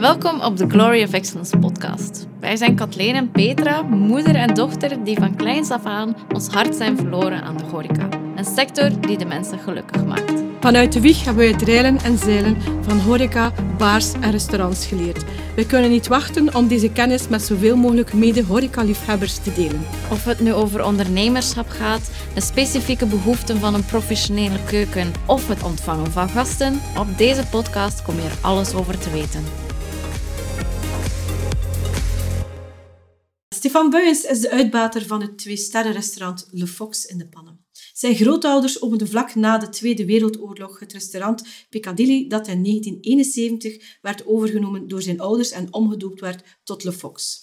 Welkom op de Glory of Excellence podcast. Wij zijn Kathleen en Petra, moeder en dochter die van kleins af aan ons hart zijn verloren aan de horeca. Een sector die de mensen gelukkig maakt. Vanuit de wieg hebben wij het reilen en zeilen van horeca, bars en restaurants geleerd. We kunnen niet wachten om deze kennis met zoveel mogelijk mede-horeca-liefhebbers te delen. Of het nu over ondernemerschap gaat, de specifieke behoeften van een professionele keuken of het ontvangen van gasten, op deze podcast kom je er alles over te weten. Stefan Buyens is de uitbater van het twee-sterren-restaurant Le Fox in de Pannen. Zijn grootouders openden vlak na de Tweede Wereldoorlog het restaurant Piccadilly, dat in 1971 werd overgenomen door zijn ouders en omgedoopt werd tot Le Fox.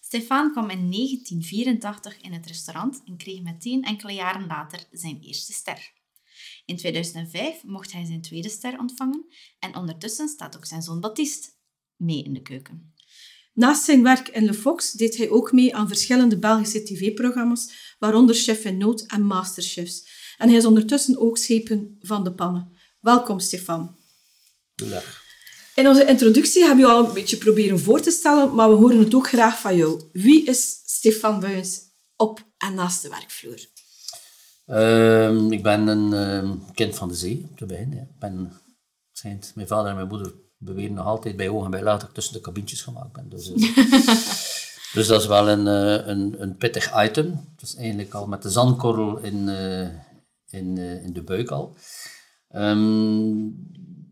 Stefan kwam in 1984 in het restaurant en kreeg meteen enkele jaren later zijn eerste ster. In 2005 mocht hij zijn tweede ster ontvangen en ondertussen staat ook zijn zoon Baptiste mee in de keuken. Naast zijn werk in Le Fox deed hij ook mee aan verschillende Belgische tv-programma's, waaronder Chef in Nood en Masterchefs. En hij is ondertussen ook schepen van de pannen. Welkom, Stefan. Dag. In onze introductie hebben we al een beetje proberen voor te stellen, maar we horen het ook graag van jou. Wie is Stefan Buyens op en naast de werkvloer? Ehm, ik ben een ehm, kind van de zee, op de begin. Ja. Ik ben, mijn vader en mijn moeder beweren nog altijd bij ogen en bij ik tussen de kabintjes gemaakt ben. Dus, eh, dus dat is wel een, eh, een, een pittig item. Dat is eigenlijk al met de zandkorrel in, eh, in, in de buik al. Ehm,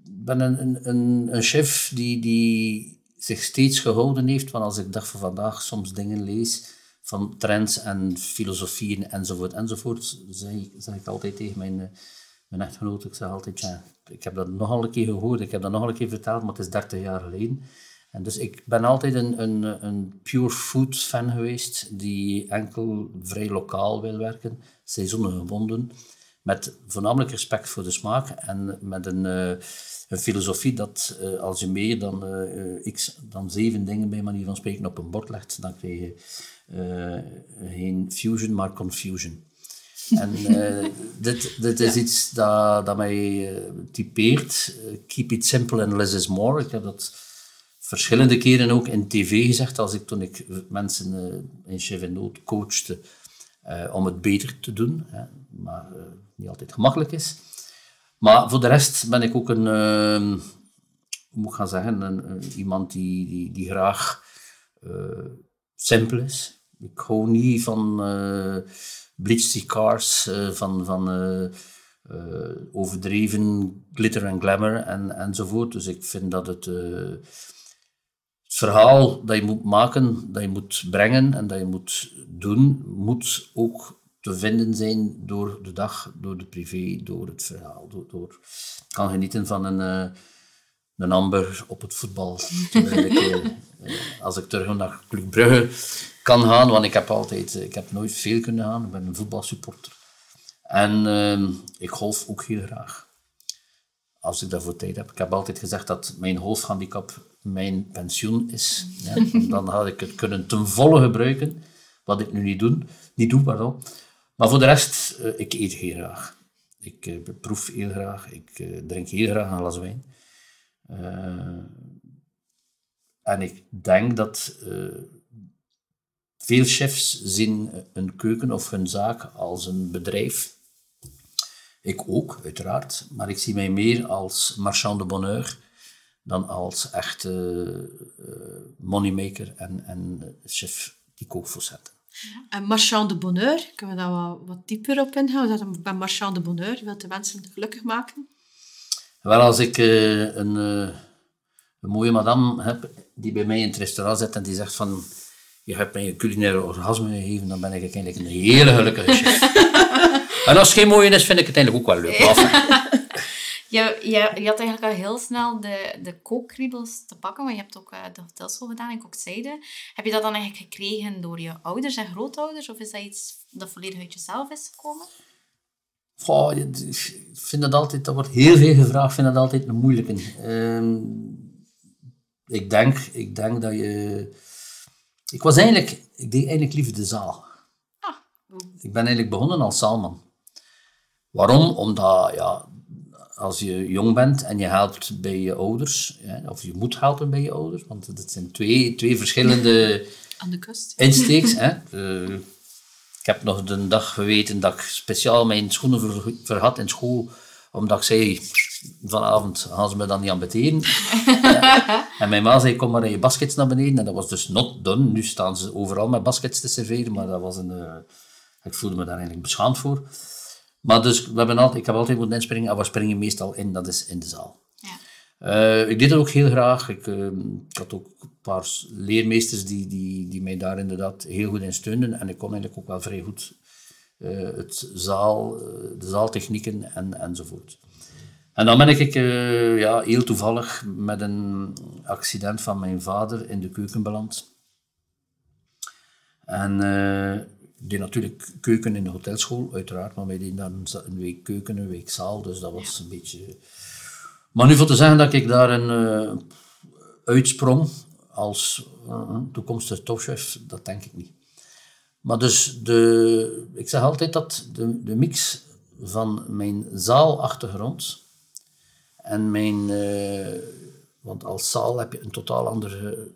ik ben een, een, een, chef die, die zich steeds gehouden heeft van als ik dag van vandaag soms dingen lees van trends en filosofieën enzovoort enzovoort, zeg, zeg ik altijd tegen mijn, mijn echtgenoot, ik zeg altijd, ja, ik heb dat nogal een keer gehoord, ik heb dat nogal een keer verteld, maar het is 30 jaar geleden. En dus ik ben altijd een, een, een pure food fan geweest, die enkel vrij lokaal wil werken, seizoengebonden, met voornamelijk respect voor de smaak en met een, uh, een filosofie dat uh, als je meer dan, uh, x, dan zeven dingen bij manier van spreken op een bord legt, dan krijg je geen fusion, maar confusion. En uh, dit, dit is ja. iets dat, dat mij uh, typeert. Uh, keep it simple and less is more. Ik heb dat verschillende keren ook in tv gezegd, als ik toen ik mensen in Chef in Nood coachte, om het beter te doen. Hè, maar niet altijd gemakkelijk is. Maar voor de rest ben ik ook een, hoe moet ik gaan zeggen, een, iemand die, die, die graag simpel is. Ik hou niet van bleached cars, uh, van, van uh, uh, overdreven glitter en glamour en, enzovoort. Dus ik vind dat het, het verhaal dat je moet maken, dat je moet brengen en dat je moet doen, moet ook te vinden zijn door de dag, door de privé, door het verhaal. Door, door kan genieten van een, een amber op het voetbal. als ik terug naar Club Brugge kan gaan, want ik heb altijd, ik heb nooit veel kunnen gaan. Ik ben een voetbalsupporter. En uh, ik golf ook heel graag. Als ik daarvoor tijd heb. Ik heb altijd gezegd dat mijn golfhandicap mijn pensioen is. Ja, dan had ik het kunnen ten volle gebruiken, wat ik nu niet doe. Niet doe pardon. Maar voor de rest, uh, ik eet heel graag. Ik uh, proef heel graag. Ik drink heel graag een glas wijn. En ik denk dat veel chefs zien een keuken of hun zaak als een bedrijf. Ik ook, uiteraard. Maar ik zie mij meer als marchand de bonheur dan als echte uh, moneymaker en, en chef die kookvoer zetten. En marchand de bonheur, kunnen we daar wat, wat dieper op ingaan? Bij marchand de bonheur? Wilt de mensen gelukkig maken? Wel, als ik uh, een, uh, een mooie madame heb die bij mij in het restaurant zit en die zegt van je hebt mij een culinaire orgasme gegeven, dan ben ik eigenlijk een hele gelukkige chef. en als het geen mooie is, vind ik het eigenlijk ook wel leuk. je, je, je had eigenlijk al heel snel de, de kookkriebels te pakken, want je hebt ook uh, de hotelschool gedaan en kookzijde. Heb je dat dan eigenlijk gekregen door je ouders en grootouders, of is dat iets dat volledig uit jezelf is gekomen? Goh, ik vind dat altijd, dat wordt heel veel gevraagd, ik vind dat altijd een moeilijke. Um, ik, denk, ik denk dat je ik was eigenlijk, ik deed eigenlijk liever de zaal. Ah. Ik ben eigenlijk begonnen als zaalman. Waarom? Omdat, ja, als je jong bent en je helpt bij je ouders, ja, of je moet helpen bij je ouders, want het zijn twee, twee verschillende Aan de kust. insteeks. Hè. Eh, ik heb nog de dag geweten dat ik speciaal mijn schoenen ver, verhad in school, omdat ik zei, vanavond gaan ze me dan niet ambeteren. en mijn ma zei, kom maar in je baskets naar beneden. En dat was dus not done. Nu staan ze overal met baskets te serveren, maar dat was een... eh, ik voelde me daar eigenlijk beschaamd voor. Maar dus, we hebben altijd, ik heb altijd moeten inspringen, en waar spring je meestal in? Dat is in de zaal. Ja. Eh, ik deed dat ook heel graag. Ik, eh, ik had ook een paar leermeesters die, die, die mij daar inderdaad heel goed in steunden. En ik kon eigenlijk ook wel vrij goed eh, het zaal, eh, de zaaltechnieken en, enzovoort. En dan ben ik eh, ja, heel toevallig met een accident van mijn vader in de keuken beland. En eh, ik deed natuurlijk keuken in de hotelschool, uiteraard, maar wij deden dan een week keuken, een week zaal, dus dat was een beetje... Maar nu voor te zeggen dat ik daar een eh, uitsprong als eh, toekomstig topchef, dat denk ik niet. Maar dus, de, ik zeg altijd dat de, de mix van mijn zaalachtergrond en mijn... eh, want als zaal heb je een totaal andere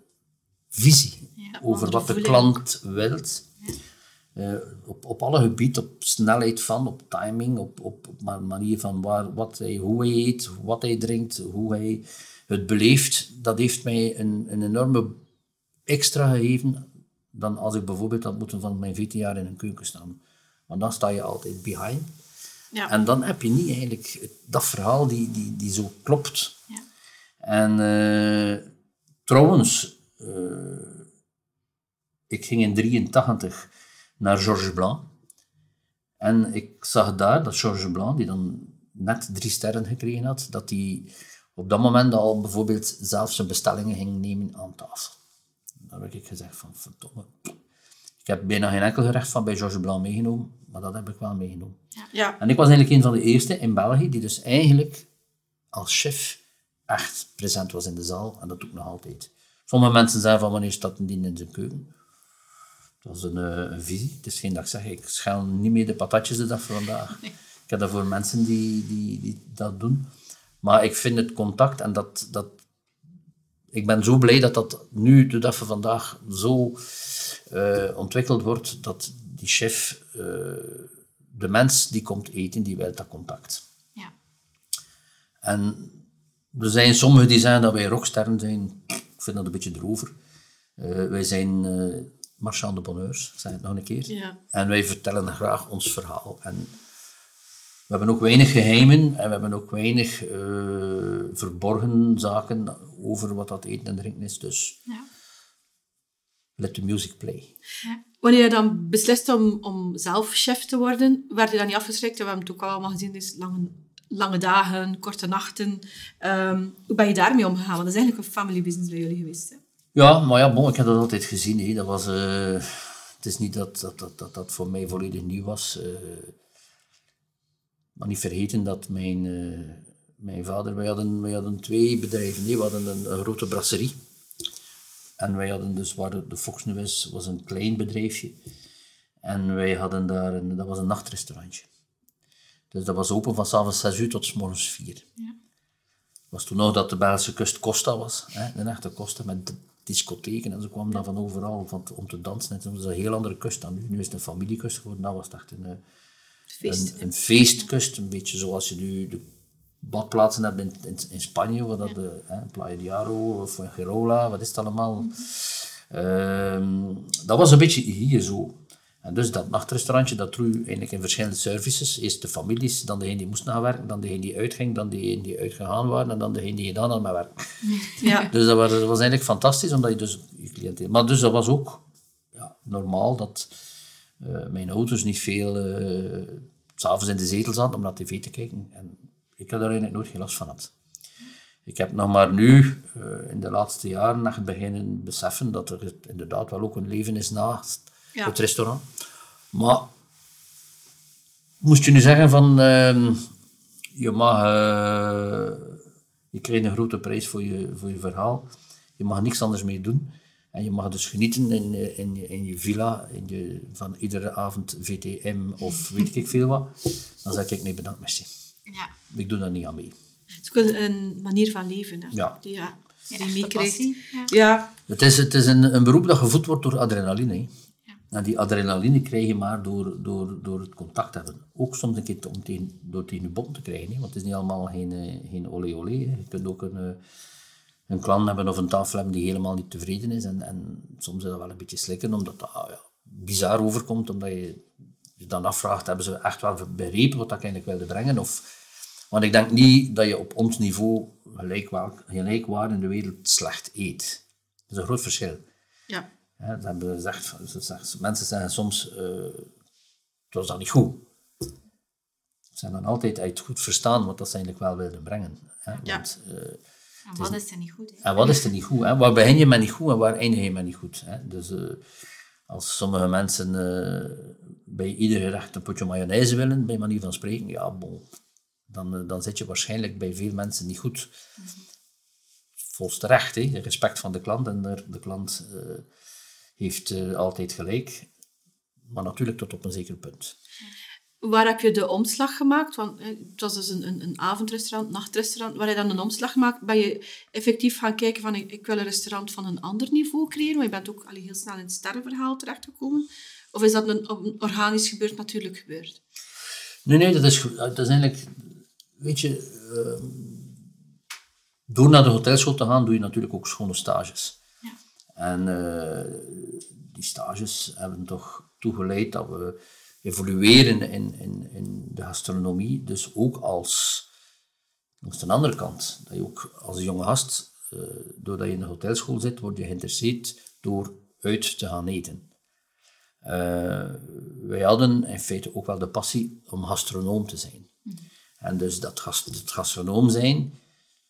visie Ja, over wat de klant wilt. Eh, op, op alle gebieden, op snelheid van, op timing, op, op, op ma- manier van waar, wat hij, hoe hij eet, wat hij drinkt, hoe hij het beleeft. Dat heeft mij een, een enorme extra gegeven dan als ik bijvoorbeeld had moeten van mijn 14 jaar in een keuken staan. Want dan sta je altijd behind. Ja. En dan heb je niet eigenlijk dat verhaal die, die, die zo klopt. Ja. En eh, trouwens, eh, ik ging in 83 naar Georges Blanc. En ik zag daar dat Georges Blanc, die dan net drie sterren gekregen had, dat hij op dat moment al bijvoorbeeld zelf zijn bestellingen ging nemen aan tafel. Dan heb ik gezegd van, verdomme. Ik heb bijna geen enkel gerecht van bij Georges Blanc meegenomen, maar dat heb ik wel meegenomen. Ja. En ik was eigenlijk een van de eerste in België die dus eigenlijk als chef echt present was in de zaal. En dat doe ik nog altijd. Sommige mensen zeggen van wanneer staat een dien in zijn keuken. Dat is een, eh, een visie. Het is geen dat ik zeg, ik schel niet meer de patatjes de dag van vandaag. Ik heb dat voor mensen die, die, die dat doen. Maar ik vind het contact en dat, dat... Ik ben zo blij dat dat nu, de dag van vandaag, zo eh, ontwikkeld wordt dat die chef, eh, de mens die komt eten, die wil dat contact. Ja. En er zijn sommigen die zeggen dat wij rocksterren zijn. Ik vind dat een beetje erover. Eh, wij zijn eh marchand de bonheurs, zeg het nog een keer. Ja. En wij vertellen graag ons verhaal. En we hebben ook weinig geheimen en we hebben ook weinig eh, verborgen zaken over wat dat eten en drinken is. Dus Ja. let the music play. Wanneer je dan beslist om, om zelf chef te worden, werd je dan niet afgeschrikt? We hebben het ook al allemaal gezien, dus lange, lange dagen, korte nachten. Ehm, hoe ben je daarmee omgegaan? Want dat is eigenlijk een family business bij jullie geweest. Hè? Ja, maar ja, bon, ik heb dat altijd gezien. Dat was, eh, het is niet dat dat, dat, dat dat voor mij volledig nieuw was. eh. Maar niet vergeten dat mijn, eh, mijn vader... Wij hadden, wij hadden twee bedrijven. Nee, we hadden een, een grote brasserie. En wij hadden dus, waar de, de Fox nu is, was een klein bedrijfje. En wij hadden daar, een, dat was een nachtrestaurantje. Dus dat was open van s'avonds 6 uur tot 's morgens 4 was toen nog dat de Belgische kust Costa was. Hè? Een echte Costa met discotheken. En ze kwamen dan van overal van, om te dansen. En toen was het een heel andere kust dan nu. Nu is het een familiekust geworden. Dat was het echt een, eh, Feest. een, een feestkust. Een beetje zoals je nu de badplaatsen hebt in, in, in Spanje. Wat dat, de, hè, Playa de Aro of Fuengirola. Wat is het allemaal? Ehm, dat was een beetje hier zo. En dus dat nachtrestaurantje, dat droeg eigenlijk in verschillende services. Eerst de families, dan degene die moesten gaan werken, dan degene die uitging, dan degene die uitgegaan waren en dan degene die gedaan hadden met werk. Ja. Dus dat was, dat was eigenlijk fantastisch, omdat je dus je cliënteel... Maar dus dat was ook ja, normaal dat eh, mijn ouders niet veel s s'avonds in de zetel zaten om naar tv te kijken. En ik heb daar eigenlijk nooit geen last van had. Ik heb nog maar nu, eh, in de laatste jaren, echt beginnen beseffen dat er inderdaad wel ook een leven is naast Ja. het restaurant. Maar moest je nu zeggen van, ehm, je mag, je krijgt een grote prijs voor je, voor je verhaal, je mag niks anders mee doen. En je mag dus genieten in, je- in, in je villa, in je, van iedere avond VTM of weet ik veel wat. Dan zeg ik nee, bedankt, merci. Ja. Ik doe daar niet aan mee. Het is ook een, een manier van leven. Hè? Ja. Die, ja, die meekrijgt. ja. Ja. Het is, het is een, een beroep dat gevoed wordt door adrenaline. hè. Ja. En die adrenaline krijg je maar door, door, door het contact te hebben. Ook soms een keer om tegen, door tegen je bot te krijgen. Hè. Want het is niet allemaal geen, eh, geen olé olé. hè. Je kunt ook een, eh, een klant hebben of een tafel hebben die helemaal niet tevreden is. En, en soms is dat wel een beetje slikken, omdat dat ah, ja, bizar overkomt. Omdat je je dan afvraagt, hebben ze echt wel begrepen wat ik eigenlijk wilde brengen? Of, want ik denk niet dat je op ons niveau gelijkwaar, gelijkwaar in de wereld slecht eet. Dat is een groot verschil. Ja. Dat hebben we gezegd, mensen zeggen soms, eh het was dat niet goed. Ze zijn dan altijd uit goed verstaan wat dat ze eigenlijk wel wilden brengen. Hè? Ja. Want, eh, En wat is er niet goed? Hè? en wat is er niet goed? Hè? Waar begin je met niet goed en waar eindig je met niet goed? Hè? Dus eh, als sommige mensen eh, bij ieder gerecht een potje mayonaise willen, bij manier van spreken, ja, bon, dan, eh, dan zit je waarschijnlijk bij veel mensen niet goed. Volgens terecht, hè? respect van de klant en de, de klant heeft altijd gelijk, maar natuurlijk tot op een zeker punt. Waar heb je de omslag gemaakt? Want eh, het was dus een, een, een avondrestaurant, nachtrestaurant. Waar je dan een omslag maakt, ben je effectief gaan kijken van ik, ik wil een restaurant van een ander niveau creëren. Maar je bent ook allee, heel snel in het sterrenverhaal terechtgekomen. Of is dat een, een organisch gebeurd, natuurlijk gebeurd? Nee, nee, dat is, dat is eigenlijk, weet je, ehm, door naar de hotelschool te gaan, doe je natuurlijk ook schone stages. Ja. En eh, die stages hebben toch toegeleid dat we evolueren in, in, in de gastronomie. Dus ook als, langs de andere kant, dat je ook als jonge gast, eh, doordat je in de hotelschool zit, word je geïnteresseerd door uit te gaan eten. Eh, wij hadden in feite ook wel de passie om gastronoom te zijn. En dus dat, gas, het gastronoom zijn,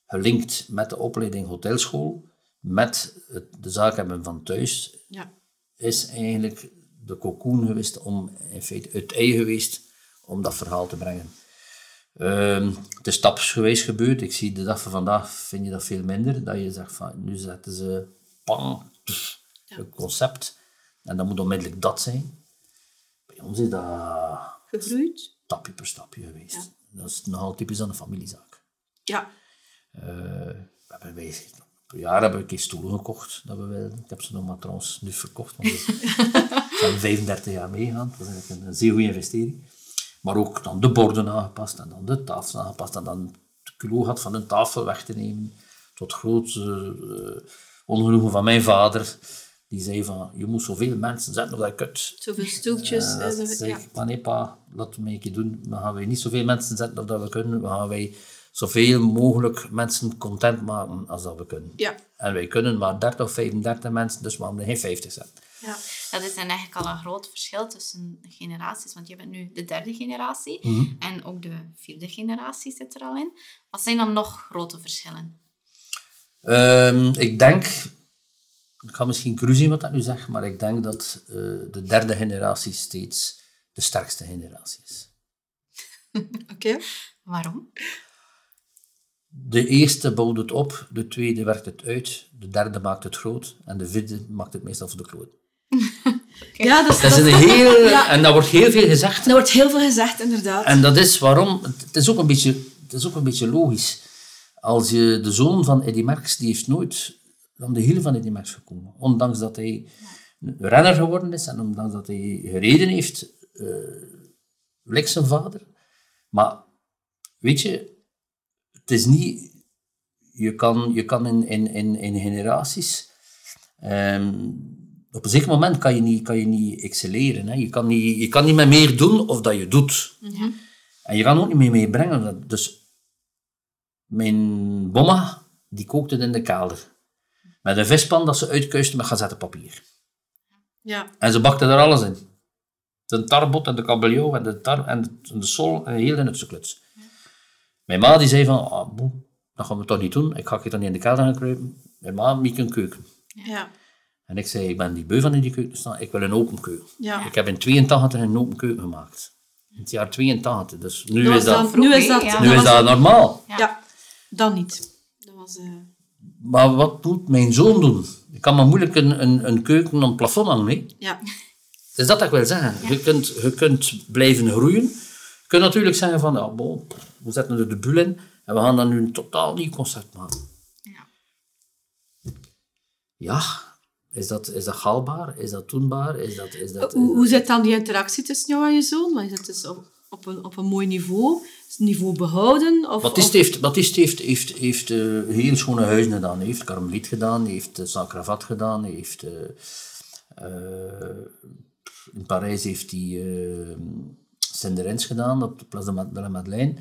gelinkt met de opleiding hotelschool, met het, de zaak hebben van thuis, Ja. is eigenlijk de cocoon geweest om, in feite het ei geweest om dat verhaal te brengen. Ehm, het is stapsgewijs gebeurd. Ik zie de dag van vandaag vind je dat veel minder. Dat je zegt van nu zetten ze pang, pff, een concept. En dat moet onmiddellijk dat zijn. Bij ons is dat Gegroeid? stapje per stapje geweest. Ja. Dat is nogal typisch aan een familiezaak. Ja. Eh, we hebben wij, per jaar hebben we een keer stoelen gekocht. Dat we wilden. Ik heb ze nog maar trouwens nu verkocht. Want zijn 35 jaar meegaan. Dat was eigenlijk een, een zeer goede investering. Maar ook dan de borden aangepast en dan de tafel aangepast. En dan de kilo had van een tafel weg te nemen. Tot groot eh, ongenoegen van mijn vader. Die zei van, je moet zoveel mensen zetten op dat kut. Zoveel stoeltjes. En eh, dat zeg ja. maar nee pa, laten we een keer doen. Dan gaan wij niet zoveel mensen zetten of dat we kunnen. Dan gaan wij zoveel mogelijk mensen content maken als dat we kunnen. Ja. En wij kunnen maar 30 of 35 mensen, dus we gaan er geen 50 zetten. Ja. Dat is dan eigenlijk al een groot verschil tussen generaties, want je bent nu de derde generatie Mhm. en ook de vierde generatie zit er al in. Wat zijn dan nog grote verschillen? Ehm, ik denk, ik ga misschien cruisen wat dat nu zeg, maar ik denk dat eh, de derde generatie steeds de sterkste generatie is. Oké. Waarom? De eerste bouwt het op, de tweede werkt het uit, de derde maakt het groot en de vierde maakt het meestal voor de kloot. Ja, dat is, Dat is een heel, Ja. en daar wordt heel veel gezegd. er wordt heel veel gezegd, inderdaad. En dat is waarom, het is ook een beetje, het is ook een beetje logisch. Als je de zoon van Eddy Merckx, die heeft nooit aan de hielen van Eddy Merckx gekomen. Ondanks dat hij een renner geworden is en ondanks dat hij gereden heeft, eh lijkt zijn vader. Maar weet je, het is niet, je kan, je kan in, in, in, in generaties, ehm, op een zeker moment kan je niet, kan je niet excelleren. Hè. Je, kan niet, je kan niet meer meer doen of dat je doet. En je kan ook niet meer meebrengen. Dus mijn bomma, die kookte het in de kelder. Met een vispan dat ze uitkuiste met gazettenpapier. Ja. En ze bakte er alles in. De tarbot en de kabeljauw en de, tar en de, en de sol en heel de nutse kluts. Mijn ma die zei van, ah, boe, dat gaan we toch niet doen. Ik ga hier dan niet in de kelder gaan kruipen. Mijn ma, miek een keuken. Ja. En ik zei, ik ben niet beu van in die keuken te staan. Ik wil een open keuken. Ja. Ik heb in 82 een open keuken gemaakt. In het jaar 82. Dus nu Dat is dat, nu is dat? Ja. nu is dat normaal. Ja. Ja, dan niet. Dat was... eh, Maar wat moet mijn zoon doen? Ik kan maar moeilijk een, een, een keuken op het plafond hangen. hè. ja. Het is dat dat ik wil zeggen. Je, kunt, je kunt blijven groeien. Je kunt natuurlijk zeggen van, ja, bon, we zetten er de bul in en we gaan dan nu een totaal nieuw concept maken. Ja. Ja, is dat, is dat haalbaar? Is dat doenbaar? Is dat, is dat, Hoe, hoe zit dan die interactie tussen jou en je zoon? Want je zit dus op, op, een, op een mooi niveau. Is het niveau behouden? Of, Baptiste of- heeft, Baptiste heeft, heeft, heeft eh, heel schone huizen gedaan. Hij heeft Karmeliet gedaan, hij heeft uh, Saint-Cravat gedaan, hij heeft... eh, eh, in Parijs heeft hij uh, Saint-Derens gedaan, op de Place de la Madeleine.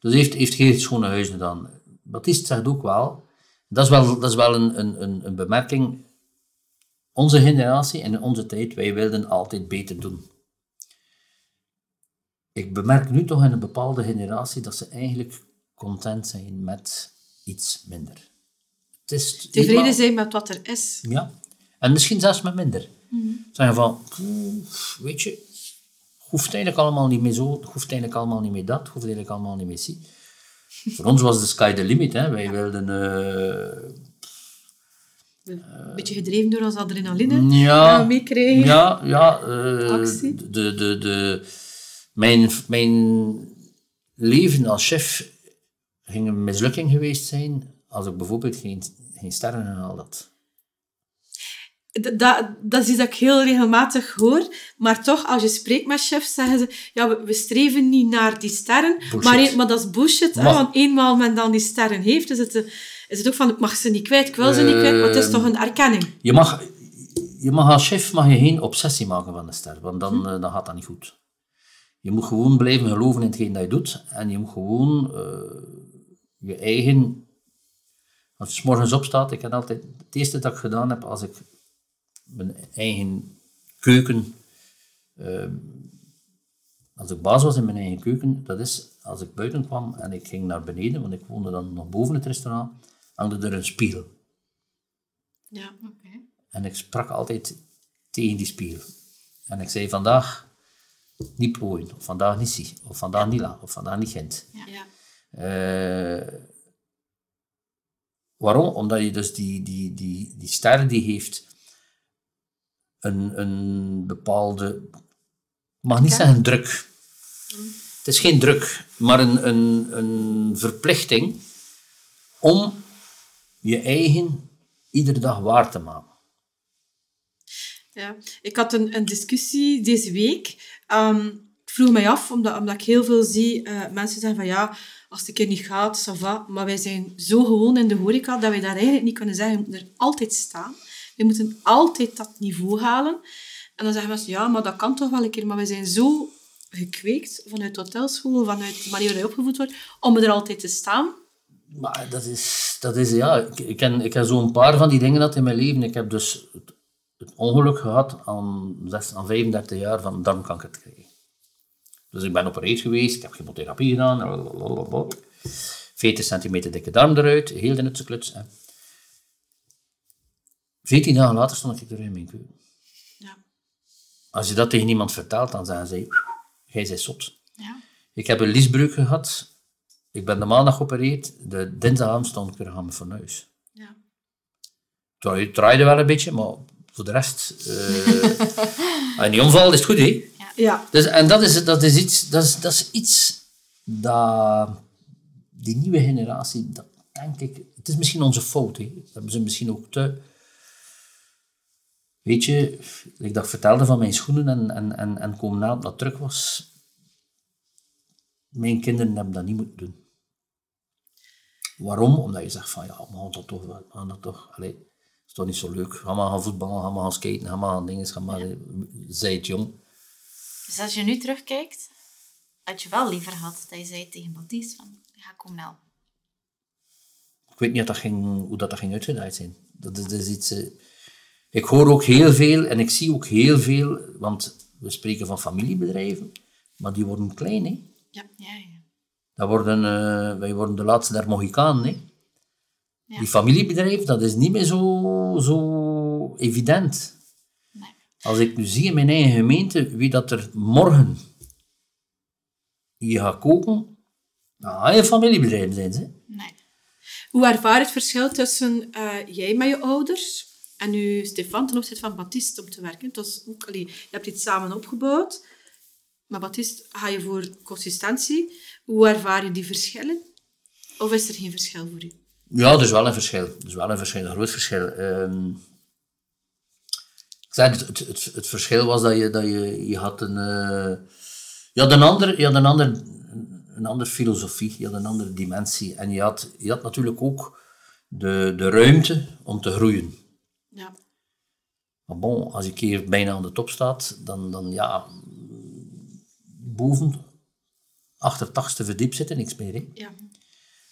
Dus hij heeft, heeft heel schone huizen gedaan. Baptiste zegt ook wel... Dat is wel, dat is wel een, een, een, een bemerking. Onze generatie en in onze tijd, wij wilden altijd beter doen. Ik bemerk nu toch in een bepaalde generatie dat ze eigenlijk content zijn met iets minder. Het is tevreden wel- zijn met wat er is. Ja. En misschien zelfs met minder. Zeggen van, "Poeh, weet je, hoeft eigenlijk allemaal niet meer zo, hoeft eigenlijk allemaal niet meer dat, hoeft eigenlijk allemaal niet meer zie. Voor ons was de sky the limit. Hè. Wij wilden... eh, Een beetje gedreven door ons adrenaline. ja, dat we meekrijgen. Ja, ja eh, Actie. de, de, de, mijn, mijn leven als chef ging een mislukking geweest zijn als ik bijvoorbeeld geen, geen sterren gehaald had. Dat, dat is iets dat ik heel regelmatig hoor. Maar toch, als je spreekt met chefs, zeggen ze... Ja, we, we streven niet naar die sterren. Bullshit. Maar, maar dat is bullshit. Hè, want eenmaal men dan die sterren heeft, is het, is het ook van... Ik mag ze niet kwijt, ik wil ze niet kwijt. Maar het is Ehm, toch een erkenning. Je mag, je mag als chef mag je geen obsessie maken van de ster, want dan, eh, dan gaat dat niet goed. Je moet gewoon blijven geloven in hetgeen dat je doet en je moet gewoon eh, je eigen... Als je 's morgens opstaat, ik heb altijd... Het eerste dat ik gedaan heb als ik mijn eigen keuken... eh, als ik baas was in mijn eigen keuken, dat is als ik buiten kwam en ik ging naar beneden, want ik woonde dan nog boven het restaurant, hangde er een spiegel. Ja. Oké. En ik sprak altijd tegen die spiegel. En ik zei vandaag niet plooien, of vandaag niet zie, of vandaag niet la, of vandaag niet gent. Ja. Eh, waarom? Omdat je dus die, die, die, die ster die heeft een, een bepaalde, ik mag niet zeggen druk. Het is geen druk, maar een, een, een verplichting om je eigen iedere dag waar te maken. Ja, ik had een, een discussie deze week. Ehm, ik vroeg mij af, omdat, omdat ik heel veel zie, eh, mensen zeggen van ja, als het een keer niet gaat, ça va. Maar wij zijn zo gewoon in de horeca dat wij daar eigenlijk niet kunnen zeggen. We moeten er altijd staan. We moeten altijd dat niveau halen. En dan zeggen mensen, ja, maar dat kan toch wel een keer. Maar wij zijn zo gekweekt vanuit hotelschool, vanuit de manier waarop opgevoed wordt, om er altijd te staan. Maar dat is, dat is ja, ik, ik ken, ik heb zo'n paar van die dingen gehad in mijn leven. Ik heb dus het, het ongeluk gehad aan, zes- aan 35 jaar van darmkanker te krijgen. Dus ik ben opereerd geweest, ik heb chemotherapie gedaan, lalalala. 40 centimeter dikke darm eruit, heel de nutse kluts. hè. 14 dagen later stond ik er in mijn keuken. Ja. Als je dat tegen iemand vertelt, dan zeggen ze, jij bent zot. Ja. Ik heb een liesbreuk gehad. Ik ben de maandag geopereerd. De dinsdagavond stond ik weer aan mijn fornuis. Ja. Het draaide wel een beetje, maar voor de rest... eh als je niet omvalt, is het goed, hè? Ja. Dus, en dat is, dat is iets... Dat is, dat is iets dat... Die nieuwe generatie, dat denk ik... Het is misschien onze fout, hè. Dat hebben ze misschien ook te... Weet je, ik dat vertelde van mijn schoenen en, en, en, en komen na dat druk was... Mijn kinderen hebben dat niet moeten doen. Waarom? Omdat je zegt van, ja, we gaan dat toch, we gaan dat toch, allee, is toch niet zo leuk. Ga maar gaan voetballen, ga maar gaan skaten, ga maar gaan dingen, ga maar, zij het jong. Dus als je nu terugkijkt, had je wel liever gehad dat je zei tegen Baptiste van, ga kom nou. Ik weet niet dat dat ging, hoe dat, dat ging uitgedraaid zijn. Dat is, dat is iets... eh, ik hoor ook heel veel en ik zie ook heel veel, want we spreken van familiebedrijven, maar die worden klein, hè. Ja. Ja, ja. Dat worden, eh, wij worden de laatste der Mohicanen, hè. Ja. Die familiebedrijven, dat is niet meer zo, zo evident. Nee. Als ik nu zie in mijn eigen gemeente wie dat er morgen hier gaat koken, dan ga je familiebedrijven zijn ze. Nee. Hoe ervaar je het verschil tussen eh, jij met je ouders en nu Stefan ten opzichte van Baptiste om te werken? Het was ook, allee, je hebt iets samen opgebouwd. Maar Baptiste, ga je voor consistentie? Hoe ervaar je die verschillen? Of is er geen verschil voor u? Ja, er is wel een verschil. Er is wel een verschil, een groot verschil. Ehm, ik zei, het, het, het, het verschil was dat je, dat je, je had een... je had een ander, je had een ander, een andere filosofie, je had een andere dimensie. En je had, je had natuurlijk ook de, de ruimte om te groeien. Ja. Maar bon, als een keer bijna aan de top staat, dan, dan ja, boven, achter het achtste verdiep zitten, niks meer. Ja.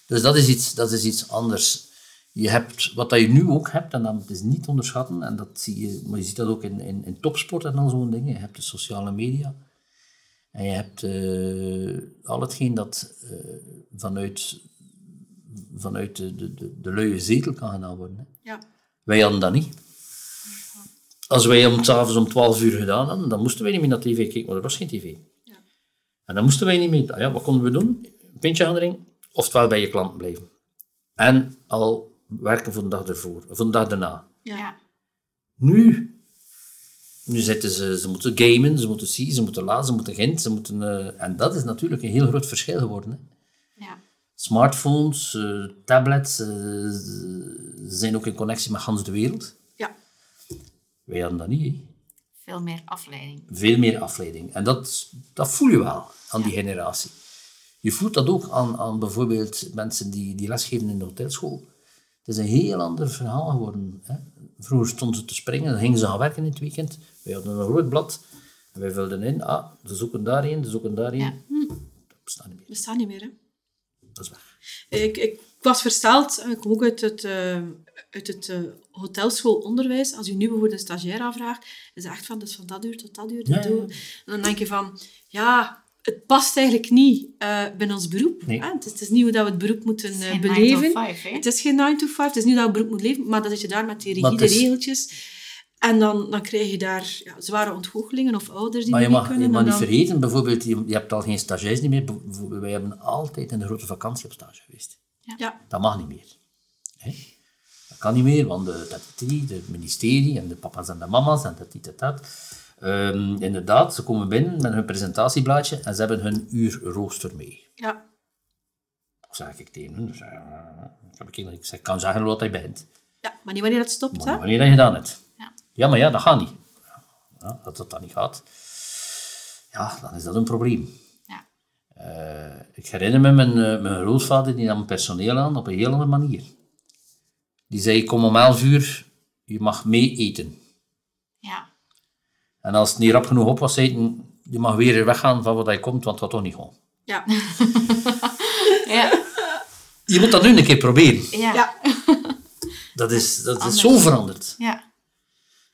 Dus dat is iets, dat is iets anders. Je hebt, wat dat je nu ook hebt, en dat is niet te onderschatten, en dat zie je, maar je ziet dat ook in, in, in topsport en al zo'n dingen. Je hebt de sociale media. En je hebt eh, al hetgeen dat eh, vanuit, vanuit de, de, de, de luie zetel kan gedaan worden. Hè. Ja. Wij hadden dat niet. Als wij om s'avonds om 12 uur gedaan hadden, dan moesten wij niet meer naar tv kijken, want er was geen tv. En dan moesten wij niet meer... Ja, wat konden we doen? Een pintje aandringen, oftewel bij je klant blijven. En al werken voor de dag ervoor, voor de dag daarna. Ja. Nu, nu zitten ze, ze moeten gamen, ze moeten zien, ze moeten laten, ze moeten gent, ze moeten... eh, en dat is natuurlijk een heel groot verschil geworden. Hè. Ja. Smartphones, eh, tablets, eh, ze zijn ook in connectie met de wereld. Ja. Wij hadden dat niet, hè. Veel meer afleiding. veel meer afleiding. En dat, dat voel je wel aan die generatie. Je voelt dat ook aan, aan bijvoorbeeld mensen die, die lesgeven in de hotelschool. Het is een heel ander verhaal geworden. Hè. Vroeger stonden ze te springen, dan gingen ze gaan werken in het weekend. Wij hadden een rood blad en wij vulden in, ah, ze zoeken daarheen, ze zoeken daarheen. Ja. Dat bestaat niet meer. Bestaat niet meer, hè? Dat is weg. Ik, ik was versteld, ik kom ook uit het, eh, uit het eh, hotelschoolonderwijs. Als je nu bijvoorbeeld een stagiair aanvraagt, is het echt van, dus van dat uur tot dat uur. Ja, ja. En dan denk je van, ja, het past eigenlijk niet eh, binnen ons beroep. Nee. Hè? Het, is, het is niet hoe dat we het beroep moeten eh, beleven. 9 to 5, hè? Het is geen 9 to 5, het is niet dat we het beroep moeten leven, maar dat je daar met die Maar rigide is- regeltjes... En dan, dan krijg je daar ja, zware ontgoochelingen of ouders die Maar je niet mee mag, je kunnen. mag niet dan- vergeten, bijvoorbeeld, je, je hebt al geen stagiairs niet meer. Wij hebben altijd in de grote vakantie op stage geweest. Ja, Dat mag niet meer. Hè? Dat kan niet meer, want de, dat, die, het ministerie en de papa's en de mama's en dat, die, dat, dat. Ehm, inderdaad, ze komen binnen met hun presentatieblaadje en ze hebben hun uur rooster mee. ja, Dat zeg ik tegen hun. Dus, ik zeg, kan zeggen wat hij bent. ja, maar niet wanneer het stopt. Maar Hè? wanneer dat je gedaan hebt. Ja. Ja, maar ja, dat gaat niet. Ja, als dat dan niet gaat, ja, dan is dat een probleem. Ja. Eh, ik herinner me mijn, eh, mijn grootvader, die nam personeel aan op een heel andere manier. Die zei, kom om 11 uur, je mag mee eten. Ja. En als het niet rap genoeg op was eten, je mag weer weggaan van wat hij komt, want gaat toch niet gewoon. Ja. Ja. Je moet dat nu een keer proberen. Ja. ja. Dat is, dat is zo veranderd. Ja.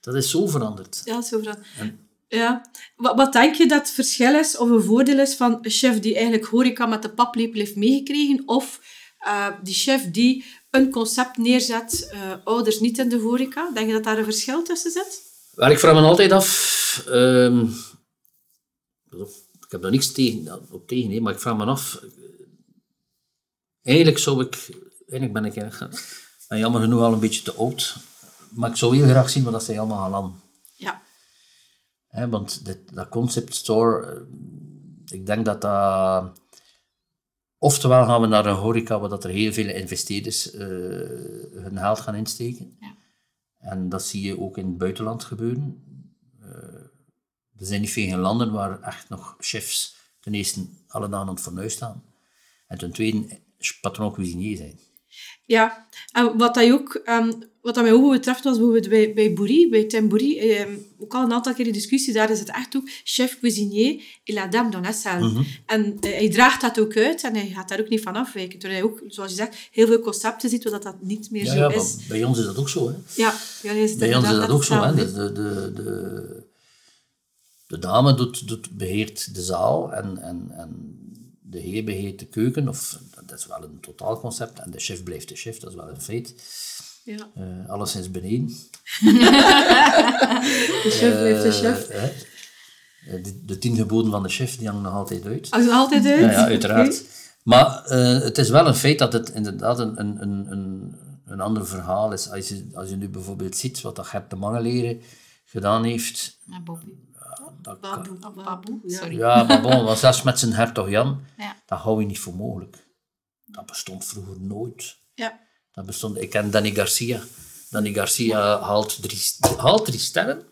Dat is zo veranderd. Ja, zo. En- Ja. Wat, wat denk je dat het verschil is of een voordeel is van een chef die eigenlijk horeca met de paplepel heeft meegekregen of eh, die chef die een concept neerzet, eh, ouders niet in de horeca? Denk je dat daar een verschil tussen zit? Wel, ik vraag me altijd af... ehm, ik heb daar niks tegen, op tegen, hè, maar ik vraag me af... Eigenlijk zou ik... Eigenlijk ben ik eigenlijk, ben jammer genoeg al een beetje te oud. Maar ik zou heel graag zien wat dat zij allemaal gaan landen. Ja. Hè, want dit, dat concept store, eh, ik denk dat dat... Oftewel gaan we naar een horeca waar dat er heel veel investeerders eh, hun geld gaan insteken. Ja. En dat zie je ook in het buitenland gebeuren. Eh, er zijn niet veel landen waar echt nog chefs ten eerste alle dagen aan het fornuis staan. En ten tweede patroon cuisinier zijn. Ja, en wat, dat ook, ehm, wat dat mij ook betreft was bijvoorbeeld bij, bij Boerie, bij Tim Boerie, ehm, ook al een aantal keer in discussie, daar is het echt ook chef cuisinier et la dame dans la salle. En eh, hij draagt dat ook uit en hij gaat daar ook niet van afwijken. Terwijl hij ook, zoals je zegt, heel veel concepten ziet, waar dat, dat niet meer Ja, zo ja, is. bij ons is dat ook zo. Hè. Ja, is Bij ons is dat ook zo. Hè. De, de, de, de, de dame doet, doet, beheert de zaal en, en, en de heer beheert de keuken. Of, dat is wel een totaalconcept. En de chef blijft de chef, dat is wel een feit. Ja. Eh alleszins beneden. De chef blijft de chef. Eh. Eh, de, de tien geboden van de chef, die hangen nog altijd uit. Als altijd uit. Ja, ja uiteraard. Maar het is wel een feit dat het inderdaad een, een, een, een, ander verhaal is. Als je, als je nu bijvoorbeeld ziet wat dat Gert de Mangeleren gedaan heeft, Bobby. Dat kan- baboe, ja. sorry. Ja, maar bon, want zelfs met zijn hertog Jan, Ja. dat hou je niet voor mogelijk. Dat bestond vroeger nooit. Ja. Dat bestond, ik ken Danny Garcia. Danny Garcia haalt, drie, haalt drie sterren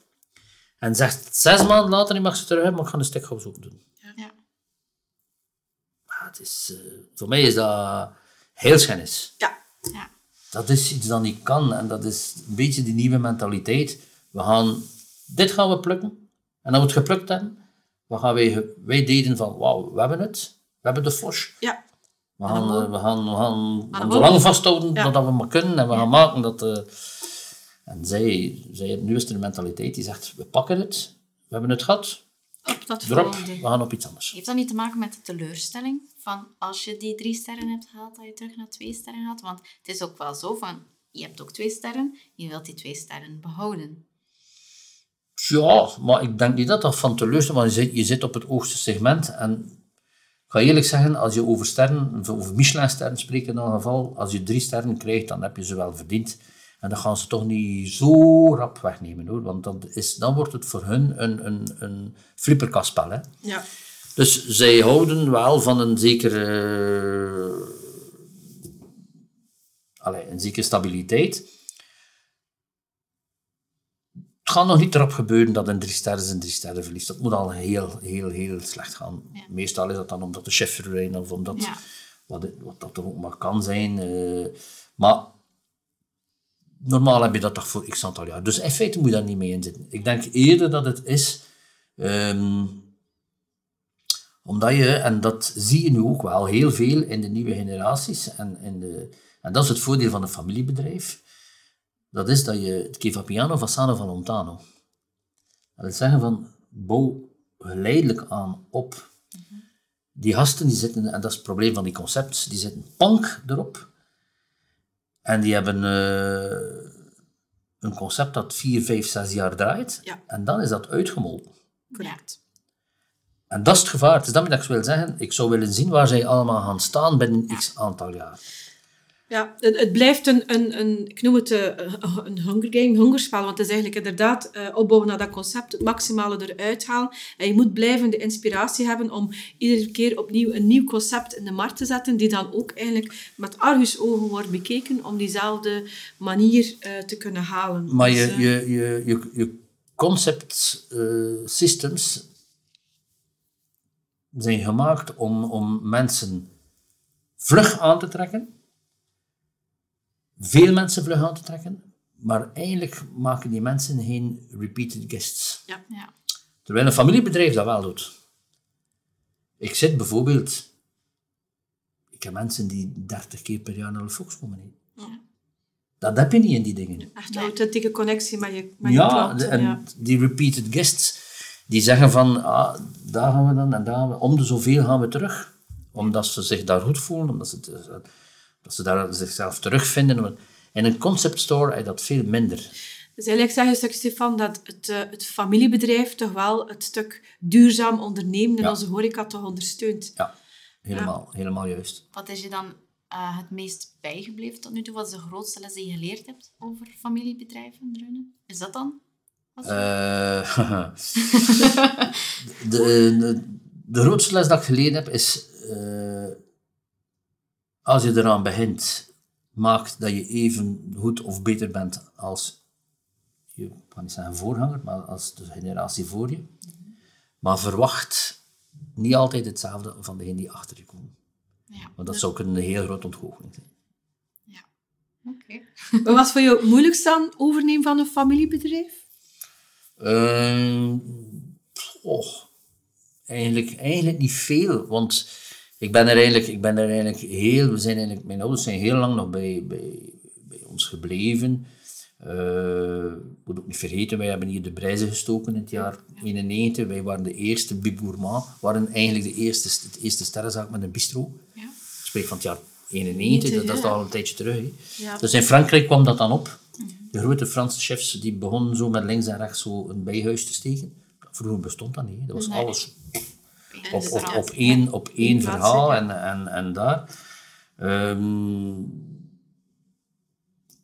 en zegt zes maanden later, je mag ze terug hebben, maar ik ga een stikhouse ook doen. Ja. Ja, het is, eh, voor mij is dat heel schennis. Ja. Ja. Dat is iets dat niet kan en dat is een beetje die nieuwe mentaliteit. We gaan, dit gaan we plukken en dan we het geplukt hebben, wat gaan wij, wij deden van, wauw, we hebben het, we hebben de flos. Ja. We gaan, eh, we gaan, we gaan zo lang vasthouden Ja. dat we maar kunnen en we gaan maken dat... eh, en zij, zij, nu is een mentaliteit die zegt, we pakken het, we hebben het gehad, Op dat erop, volgende. we gaan op iets anders. Heeft dat niet te maken met de teleurstelling? Van als je die drie sterren hebt gehaald, dat je terug naar twee sterren gaat? Want het is ook wel zo van, je hebt ook twee sterren, je wilt die twee sterren behouden. Ja, maar ik denk niet dat dat van teleurstelling want je zit, je zit op het hoogste segment. En ik ga eerlijk zeggen, als je over sterren, over Michelin-sterren spreekt in dat geval, als je drie sterren krijgt, dan heb je ze wel verdiend. En dan gaan ze toch niet zo rap wegnemen hoor, want dan, is, dan wordt het voor hun een, een, een flipperkastspel. Hè. Ja. Dus zij houden wel van een zekere, allee, een zekere stabiliteit. Het gaat nog niet erop gebeuren dat een drie sterren zijn drie sterren verliest. Dat moet al heel, heel, heel slecht gaan. Ja. Meestal is dat dan omdat de chef verdwijnt of omdat Ja. wat, wat dat er ook maar kan zijn. eh, maar normaal heb je dat toch voor x aantal jaar. Dus in feite moet je daar niet mee in zitten. Ik denk eerder dat het is... ehm, omdat je, en dat zie je nu ook wel heel veel in de nieuwe generaties, en, in de, en dat is het voordeel van een familiebedrijf, dat is dat je het che va piano va sano va lontano. Dat wil zeggen van, bouw geleidelijk aan op. Die gasten die zitten, en dat is het probleem van die concepts, die zitten pank erop. En die hebben eh, een concept dat vier, vijf, zes jaar draait. Ja. En dan is dat uitgemolken. Correct. En dat is het gevaar. Het is dat ik wil zeggen, ik zou willen zien waar zij allemaal gaan staan binnen x aantal jaar. Ja, het, het blijft een, een, een, ik noem het eh, een Hunger Game, een hongerspel, want het is eigenlijk inderdaad eh, opbouwen naar dat concept, het maximale eruit halen. En je moet blijvende inspiratie hebben om iedere keer opnieuw een nieuw concept in de markt te zetten, die dan ook eigenlijk met argusogen wordt bekeken om diezelfde manier eh, te kunnen halen. Maar Dus, je, eh, je, je, je, je concept systems zijn gemaakt om, om mensen vlug aan te trekken. Veel mensen vlug aan te trekken. Maar eigenlijk maken die mensen geen repeated guests. ja. Ja. Terwijl een familiebedrijf dat wel doet. Ik zit bijvoorbeeld... Ik heb mensen die 30 keer per jaar naar de Fox komen. Ja. Dat heb je niet in die dingen. Echt een authentieke connectie met je, met je Ja, klanten. en ja. die repeated guests, die zeggen van, ah, daar gaan we dan en daar gaan we, om de zoveel gaan we terug. Omdat ze zich daar goed voelen, omdat ze, het- dat ze daar zichzelf terugvinden. In een concept store heb je dat veel minder. Dus eigenlijk zeg je, stuk Stefan, dat het, eh, het familiebedrijf toch wel het stuk duurzaam ondernemen in Ja. onze horeca toch ondersteunt. Ja, helemaal, helemaal juist. Wat is je dan eh, het meest bijgebleven tot nu toe? Wat is de grootste les die je geleerd hebt over familiebedrijven runnen? Is dat dan? Is- Eh, de, de, de grootste les dat ik geleerd heb is, eh, als je eraan begint, maak dat je even goed of beter bent als je, ik kan niet zeggen voorganger, maar als de generatie voor je. Maar verwacht niet altijd hetzelfde van degene die achter je komen. Ja, Want dat zou kunnen een heel grote ontgoocheling zijn. oké. Wat was voor jou het moeilijkste aan overnemen van een familiebedrijf? Oh, eigenlijk, eigenlijk niet veel, want ik ben er eigenlijk, ik ben er eigenlijk heel, we zijn eigenlijk, mijn ouders zijn heel lang nog bij, bij, bij ons gebleven. Eh, moet ook niet vergeten, wij hebben hier de prijzen gestoken in het jaar 91. Wij waren de eerste Bib Gourmand, waren eigenlijk de eerste, het eerste sterrenzaak met een bistro. Ja. Ik spreek van het jaar 91, dat, dat is ja. al een tijdje terug. Ja. Dus in Frankrijk kwam dat dan op. De grote Franse chefs die begonnen zo met links en rechts zo een bijhuis te steken. Vroeger bestond dat niet. Dat was Nee. alles Op, dus op, één, op één verhaal en, en, en daar. Ehm,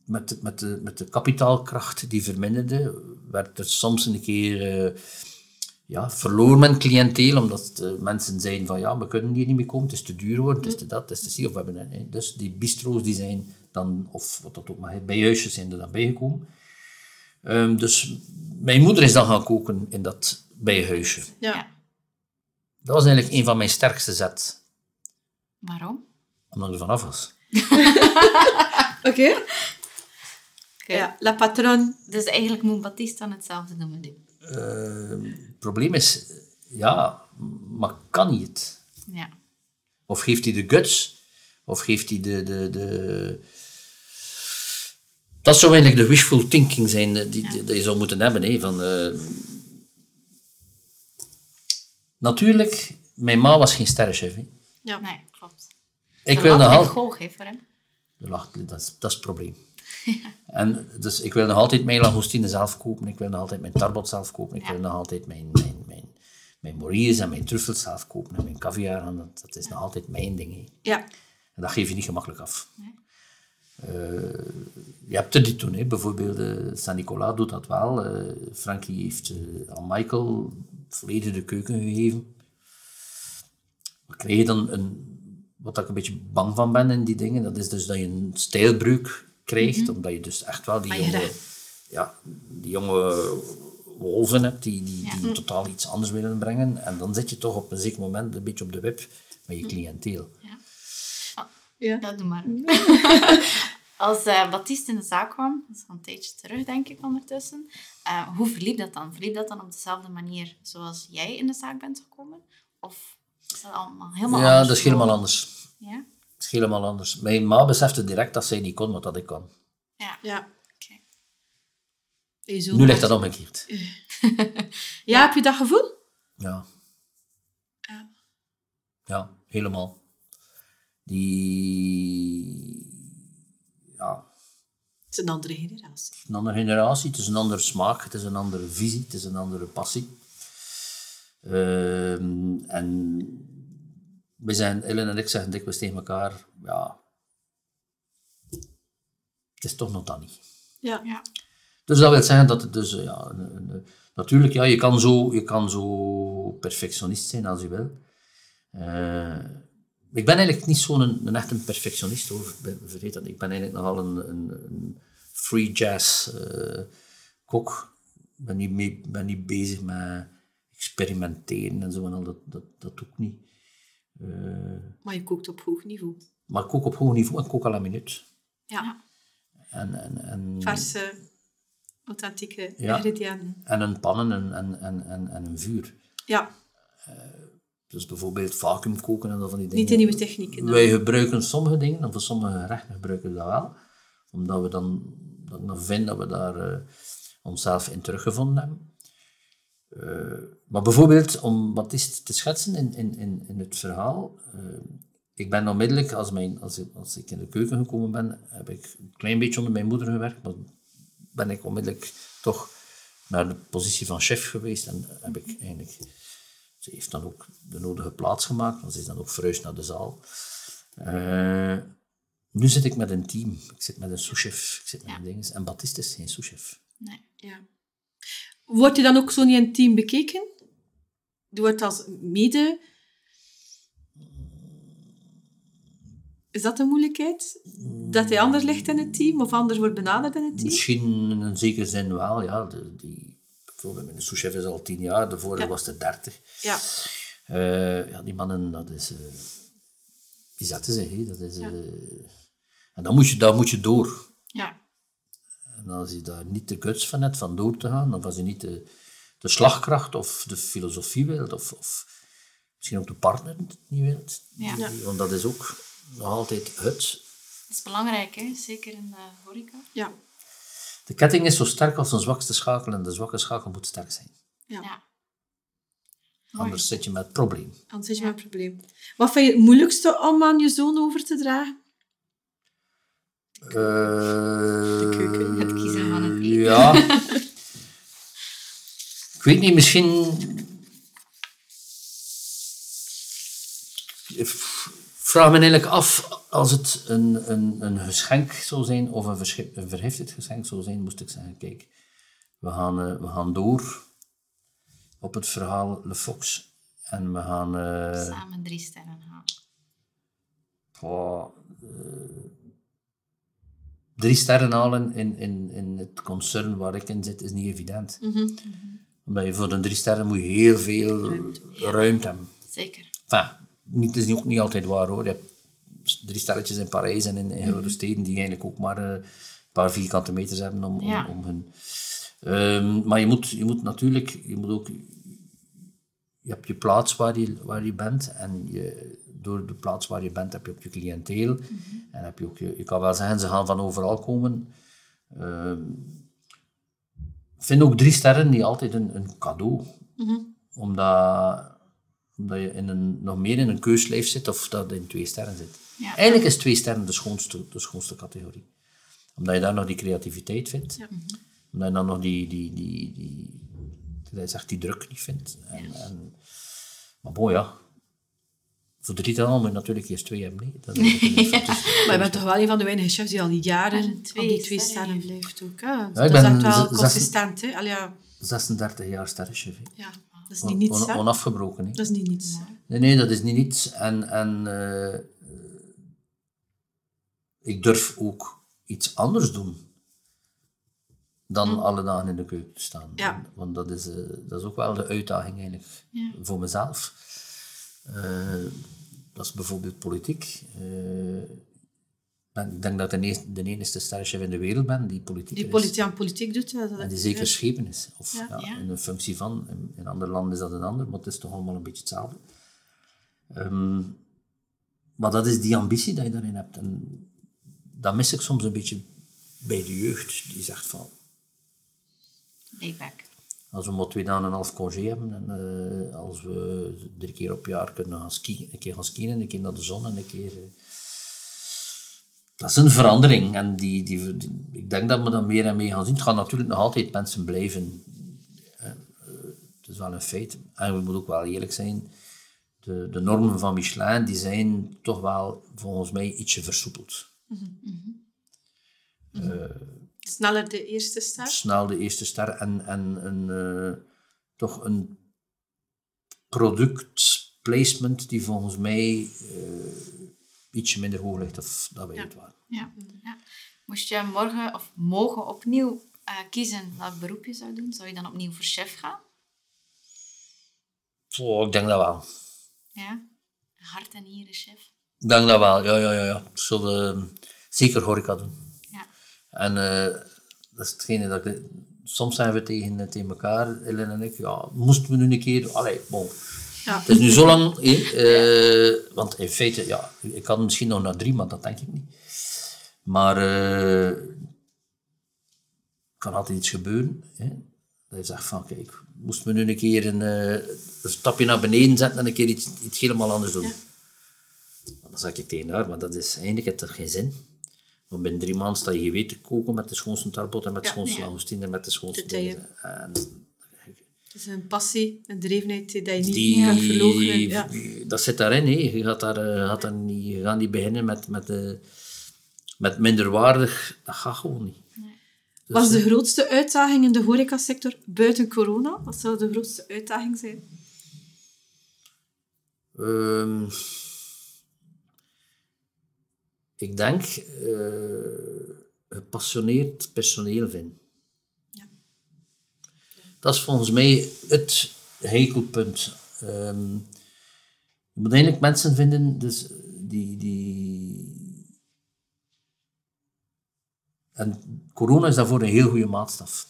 met, de, met, de, met de kapitaalkracht die verminderde, werd er soms een keer eh, ja, verloor men cliënteel, omdat de mensen zeiden van ja, we kunnen hier niet meer komen, het is te duur worden, het is te dat, het is te zie. Of we hebben, een- dus die bistro's die zijn dan, of wat dat ook maar heet, bijhuisjes zijn er dan bijgekomen. Ehm, dus mijn moeder is dan gaan koken in dat bijhuisje. Ja. Dat was eigenlijk een van mijn sterkste zet, Waarom? omdat ik er vanaf was. Oké. Oké. Ja, La Patronne. Dus eigenlijk moet Baptiste dan hetzelfde doen met u. Ehm, het probleem is, ja, maar kan hij het? Ja. Of geeft hij de guts? Of geeft hij de... de, de... Dat zou eigenlijk de wishful thinking zijn eh, die, die, die je zou moeten hebben. Hè, van, eh, Natuurlijk, mijn ma was geen sterrenchef. hè. Ja. Nee, klopt. Ik wil nog altijd... voor hem. De lach- Dat is, dat is het probleem. En dus ik wil nog altijd mijn langoustine zelf kopen. Ik wil nog altijd mijn tarbot zelf kopen. Ik Ja. wil nog altijd mijn, mijn, mijn, mijn en mijn truffels zelf kopen. En mijn caviar. En dat, dat is nog altijd mijn ding. hè. Ja. En dat geef je niet gemakkelijk af. Eh, je hebt er die toen, hè. bijvoorbeeld uh, Saint-Nicolas doet dat wel. Eh, Frankie heeft eh, aan Michael volledig de keuken gegeven. Krijg je dan een, wat ik een beetje bang van ben in die dingen, dat is dus dat je een stijlbreuk krijgt, omdat je dus echt wel die je jonge, ja, die jonge wolven hebt die, die, Ja. die totaal iets anders willen brengen. En dan zit je toch op een zeker moment een beetje op de wip met je cliënteel. Ja. Ja, doe maar. Als eh Baptiste in de zaak kwam, dat is al een tijdje terug, denk ik ondertussen, eh, hoe verliep dat dan? Verliep dat dan op dezelfde manier zoals jij in de zaak bent gekomen? Of is dat allemaal helemaal ja, anders? dat is helemaal anders. Ja? Het is helemaal anders. Mijn ma besefte direct dat zij niet kon wat dat ik kon. Ja. Ja. Oké. Hey, zo Nu ligt dat omgekeerd. Ja, heb je dat gevoel? Ja. Ja. Ja, helemaal. Die... Ja, Het is een andere generatie. een andere generatie, het is een andere smaak, het is een andere visie, het is een andere passie. Ehm, en we zijn, Ellen en ik zeggen dikwijls tegen elkaar, ja, het is toch nog dat niet. Ja. Ja. Dus dat wil zeggen dat het dus, ja, een- een- natuurlijk, ja, je kan, zo, je kan zo perfectionist zijn als je wil. Eh, ik ben eigenlijk niet zo'n een, een echt een perfectionist, hoor. Ver- Vergeet dat. Ik ben eigenlijk nogal een, een, een free jazz eh, kok. Ik ben niet, mee, ben niet bezig met experimenteren en zo en al. Dat, dat, dat doe ik niet. Eh, Maar je kookt op hoog niveau. maar ik kook op hoog niveau en ik kook à la minuut. Ja. En, en, en, Verse, authentieke Ja. ingrediënten. en een pannen en, en, en, en, en een vuur. Ja. Dus bijvoorbeeld vacuüm koken en dat van die dingen. Niet de nieuwe technieken. Wij gebruiken sommige dingen, en voor sommige gerechten gebruiken we dat wel. Omdat we dan, dat ik dan vind dat we daar eh, onszelf in teruggevonden hebben. Eh, maar bijvoorbeeld, om Baptiste te schetsen in, in, in, in het verhaal. eh, ik ben onmiddellijk, als, mijn, als, ik, als ik in de keuken gekomen ben, heb ik een klein beetje onder mijn moeder gewerkt. Maar ben ik onmiddellijk toch naar de positie van chef geweest. En heb ik eigenlijk... Ze heeft dan ook de nodige plaats gemaakt, want ze is dan ook verhuisd naar de zaal. Eh, nu zit ik met een team. Ik zit met een souschef. Ik zit met Ja. een. En Baptiste is geen souschef. Nee. Ja. Wordt je dan ook zo niet het team bekeken? Je wordt als mede... Is dat de moeilijkheid? Dat hij anders ligt in het team of anders wordt benaderd in het team? Misschien in een zekere zin wel, ja. De, die, mijn souschef is al tien jaar, de vorige Ja. was er dertig. Ja. Eh, ja, die mannen, dat is... eh, die zetten zich, hè. Dat is... eh, en dan moet, je, dan moet je door. Ja. En als je daar niet de guts van hebt van door te gaan, of als je niet de, de slagkracht of de filosofie wilt, of, of misschien ook de partner niet wilt, Ja. die- want dat is ook nog altijd het. Dat is belangrijk, hè? zeker in de horeca. Ja. De ketting is zo sterk als een zwakste schakel en de zwakke schakel moet sterk zijn. ja. Ja. Anders zit je met het probleem. Anders is je met een probleem. Wat vind je het moeilijkste om aan je zoon over te dragen? de keuken. Het kiezen van het eten. Ja. ik weet niet, misschien... vraag me eigenlijk af, als het een, een, een geschenk zou zijn, of een, een vergiftigd geschenk zou zijn, moest ik zeggen, kijk, we gaan, eh, we gaan door. op het verhaal Le Fox. En we gaan... eh, Samen drie sterren halen. eh, drie sterren halen in, in, in het concern waar ik in zit, is niet evident. Omdat je voor de drie sterren moet je heel veel ruimte, hebben. Zeker. Enfin, niet, het is ook niet altijd waar hoor. Je hebt drie sterretjes in Parijs en in, in grote steden die eigenlijk ook maar eh, een paar vierkante meters hebben om, om, Ja. om hun... Ehm, maar je moet, je moet natuurlijk, je moet ook... Je hebt je plaats waar je, waar je bent en je, door de plaats waar je bent heb je ook je cliënteel. En heb je ook je, je kan wel zeggen, ze gaan van overal komen. Ehm, ik vind ook drie sterren niet altijd een, een cadeau. Omdat, omdat je in een, nog meer in een keuslijf zit of dat je in twee sterren zit. Ja. Eigenlijk is twee sterren de schoonste, de schoonste categorie. Omdat je daar nog die creativiteit vindt. Omdat je dan nog die, die, die, die, je zegt, die druk niet vindt. En, en, maar bon, ja. Voor drie moet je natuurlijk eerst twee hebben. Nee. Dat is ook niet fantastisch. Maar je bent toch wel een van de weinige chefs die al jaren Maar op twee die twee sterren blijft ook. Hè? dat is echt wel consistent. Hè? Allee, ja. 36 jaar sterrenchef. ja, dat is niet niets. On- onafgebroken. hè. Dat is niet niets. Nee, nee, dat is niet iets. En, en eh, ik durf ook iets anders doen dan alle dagen in de keuken te staan. Ja. Want dat is, eh, dat is ook wel de uitdaging eigenlijk Ja. voor mezelf. Eh, dat is bijvoorbeeld politiek. Ik denk dat ik de, de enige sterrenchef in de wereld ben die politiek Die politiek aan politiek doet. Ja, dat En die zeker schepen is. Of Ja. ja, Ja. in een functie van. In, in andere landen is dat een ander, maar het is toch allemaal een beetje hetzelfde. Ehm, maar dat is die ambitie die je daarin hebt. En dat mis ik soms een beetje bij de jeugd. Die zegt van, Layback. als we maar twee dagen en een half congé hebben en eh, als we drie keer op jaar kunnen gaan skiën, een keer gaan skiën, een keer naar de zon en een keer... eh, dat is een verandering en die, die, die- ik denk dat we dat meer en meer gaan zien. Het gaan natuurlijk nog altijd mensen blijven. Eh, eh, Het is wel een feit. En we moeten ook wel eerlijk zijn, de, de normen van Michelin die zijn toch wel volgens mij ietsje versoepeld. Sneller de eerste ster. snel de eerste ster en, en een, eh, toch een productplacement die volgens mij eh, ietsje minder hoog ligt of dat wij het waren. Ja. ja. Moest je morgen of mogen opnieuw eh, kiezen welk beroep je zou doen, zou je dan opnieuw voor chef gaan? Oh, ik denk dat wel. Ja. Hart en nieren chef. Ik denk dat wel, ja, ja, ja. ja. Ik zal eh, zeker horeca doen. Ja. En eh, dat is hetgene dat ik... Soms zijn we tegen, tegen elkaar, Ellen en ik, ja, moesten we nu een keer... Allee, bon. Ja. Het is nu zo lang, eh, eh, want in feite, ja, ik kan misschien nog naar drie, maar dat denk ik niet. Maar eh kan altijd iets gebeuren. Hè? Dat je zegt van, kijk, moesten we nu een keer een, eh, een stapje naar beneden zetten en een keer iets, iets helemaal anders doen. Dan zeg ik tegen haar, maar dat is eigenlijk heeft er geen zin. Want binnen drie maanden sta je geweten te koken met de schoonste tarbot en met de Ja, schoonste ja. en met de schoonste De taille. dingen. En Het is een passie, een drevenheid die je niet die, kan verloochenen. Ja. dat zit daarin. Hè. Je, gaat daar, eh, gaat daar niet, je gaat niet beginnen met, met, eh, met minderwaardig. Dat gaat gewoon niet. Dus, Was de grootste uitdaging in de horecasector buiten corona? Wat zou de grootste uitdaging zijn? Ehm, ik denk eh, gepassioneerd personeel vinden. Dat is volgens mij het hekelpunt. Ehm je moet eigenlijk mensen vinden dus die, die... En corona is daarvoor een heel goede maatstaf.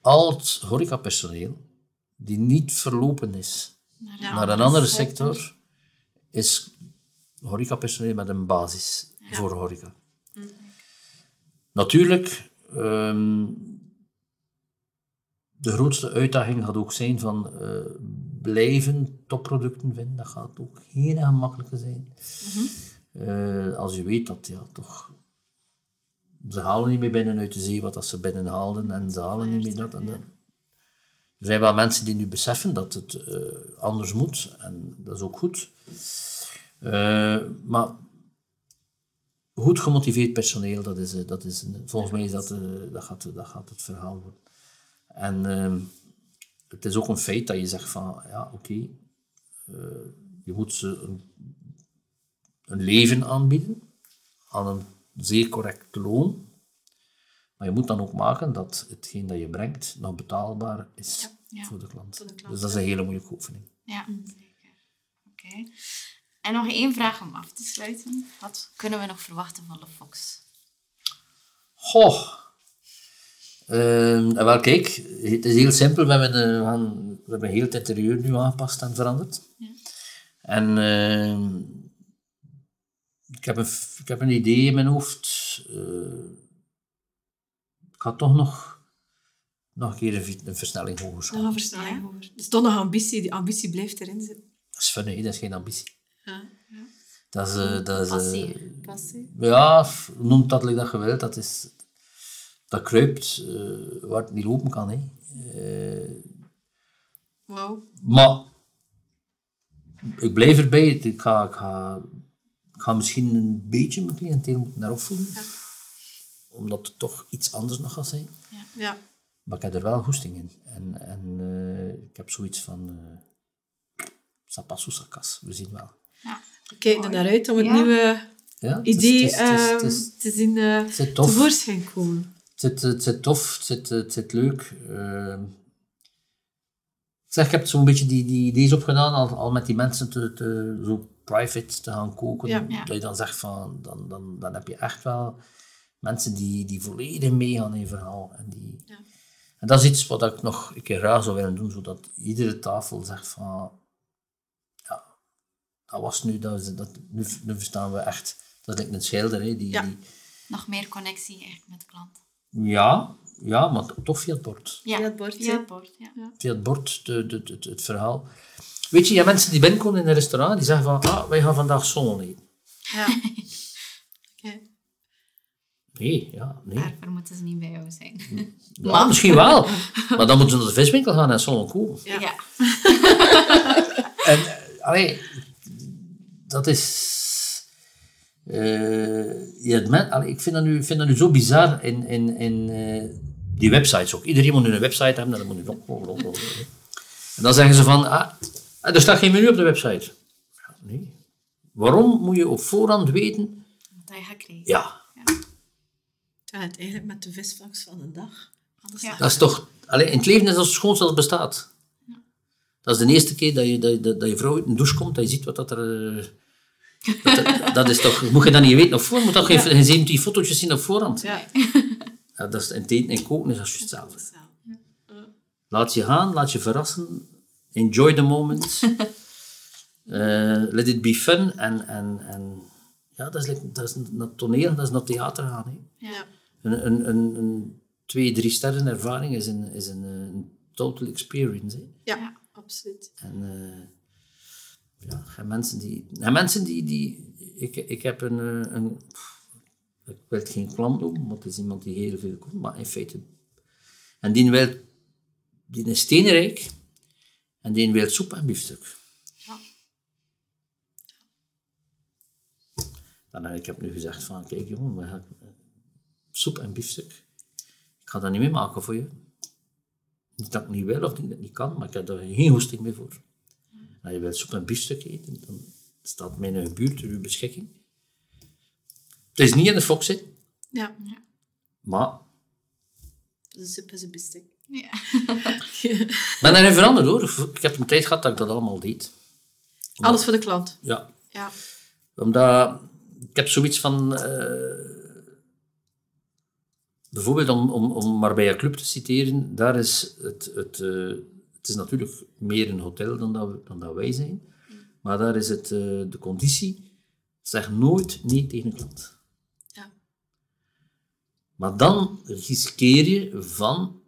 Al het horecapersoneel die niet verlopen is Naar, naar een andere sector is horecapersoneel met een basis voor horeca. Natuurlijk, ehm, de grootste uitdaging gaat ook zijn van eh, blijven topproducten vinden. Dat gaat ook heel gemakkelijk zijn. Eh, als je weet dat ja, toch ze halen niet meer binnen uit de zee wat dat ze binnen haalden en ze halen niet meer dat en dat. Er zijn wel mensen die nu beseffen dat het eh, anders moet en dat is ook goed. Maar goed gemotiveerd personeel, dat is, dat is, volgens mij is dat, dat, gaat, dat gaat het verhaal worden. En ehm, het is ook een feit dat je zegt van, ja, oké, eh, je moet ze een, een leven aanbieden aan een zeer correct loon. Maar je moet dan ook maken dat hetgeen dat je brengt nog betaalbaar is Ja. voor, de klant. Voor de klant, Dus dat is een hele moeilijke oefening. Ja, zeker. Oké. En nog één vraag om af te sluiten. Wat kunnen we nog verwachten van de Fox? Goh. Ehm, wel, kijk, het is heel simpel. We hebben, eh, we gaan- we hebben heel het interieur nu aangepast en veranderd. En ehm, ik, heb een, ik heb een idee in mijn hoofd. Eh, ik ga toch nog, nog een keer een, versnelling hoger Nog schalen. een versnelling hoger. Dus toch nog ambitie. Die ambitie blijft erin zitten. Dat is fun, hè? dat is geen ambitie. Ja. Dat is... eh, dat is Passie. Passie. Ja, noem dat dat je wilt. Dat, is, dat kruipt eh, waar het niet lopen kan. Hè. Eh, maar ik blijf erbij. Ik ga, ik, ga, ik ga misschien een beetje mijn cliënteel moeten naar opvoeden. Omdat het toch iets anders nog gaat zijn. Ja. Maar ik heb er wel goesting in. En, en eh, ik heb zoiets van... eh Sapasso sakas. We zien wel. Ja. We kijken er naar uit om het Ja. nieuwe Ja, idee ehm, te zien tevoorschijn komen. Het zit, het zit tof, het zit, het zit leuk. Ehm, zeg, ik heb zo'n beetje die, die ideeën opgedaan, al, al met die mensen te, te, zo private te gaan koken. Ja. Ja. Dat je dan zegt van, dan, dan, dan heb je echt wel mensen die, die volledig meegaan in verhaal. En, die, Ja. en dat is iets wat ik nog een keer raar zou willen doen, zodat iedere tafel zegt van, ja, dat was nu, dat, dat, nu, nu verstaan we echt. Dat like een schilder, hè, die, die, Nog meer connectie eigenlijk met de klant. Ja, ja, maar toch via het bord. Ja, Via het bord, Via het bord, ja. via het bord, de, de, het, het verhaal. Weet je, je hebt mensen die binnenkomen in een restaurant, die zeggen van, ah, wij gaan vandaag zon eten. Ja. Oké. Nee, ja, nee. Daarvoor moeten ze niet bij jou zijn. Ja, misschien wel. Maar dan moeten ze naar de viswinkel gaan en zon kopen. Ja. Ja. En, eh, allee, dat is... eh, je hebt men, allee, ik vind dat, nu, vind dat nu zo bizar in, in, in eh, die websites ook. Iedereen moet nu een website hebben, en dan moet nu... En dan zeggen ze van, ah, er staat geen menu op de website. Ja, Nee. Waarom moet je op voorhand weten... Wat je gaat krijgen. Ja, Terwijl het eigenlijk met de visvangst van een dag. Ja. Dat is toch... Allee, in het leven is dat het schoonste dat bestaat. Dat is de eerste keer dat je, dat, je- dat, dat je vrouw uit een douche komt, dat je ziet wat dat er... Dat, dat, is toch... Moet je dat niet weten op voorhand? Moet dat geen, geen 17 fotootjes zien op voorhand? Ja. Ja, dat is het eten en koken is dat juist hetzelfde. Zo. Laat je gaan, laat je verrassen. Enjoy the moment. Eh, let it be fun. En, en, en ja, dat is, dat is naar toneel, dat is naar theater gaan. Hè. Ja. Een, een, een, een twee, drie sterren ervaring is een, is een, een total experience. Hè. Ja, absoluut. En eh, ja, en mensen die... En mensen die... die ik, ik heb een... eh, een ik wil geen klant noemen, want het is iemand die heel veel komt, maar in feite... En die wil... Die is steenrijk en die wil soep en biefstuk. Ja. Dan heb ik heb nu gezegd van, kijk jongen, we gaan, eh, soep en biefstuk. Ik ga dat niet meer maken voor je. Niet dat ik niet wil of niet dat ik niet kan, maar ik heb daar geen hoesting meer voor. En je wilt soep en biefstuk eten, dan staat mijn buurt ter uw beschikking. Het is niet in de Fox, hè, Ja. maar De soep is een bestek. Ja. ik ben daarin veranderd hoor. Ik heb een tijd gehad dat ik dat allemaal deed. Alles voor de klant. Ja, Ja. Omdat ik heb zoiets van. eh, bijvoorbeeld, om, om, om maar bij een club te citeren, daar is het. het eh, het is natuurlijk meer een hotel dan dat, we- dan dat wij zijn. Maar daar is het, eh, de conditie. Zeg nooit nee tegen een klant. Ja. Maar dan riskeer je van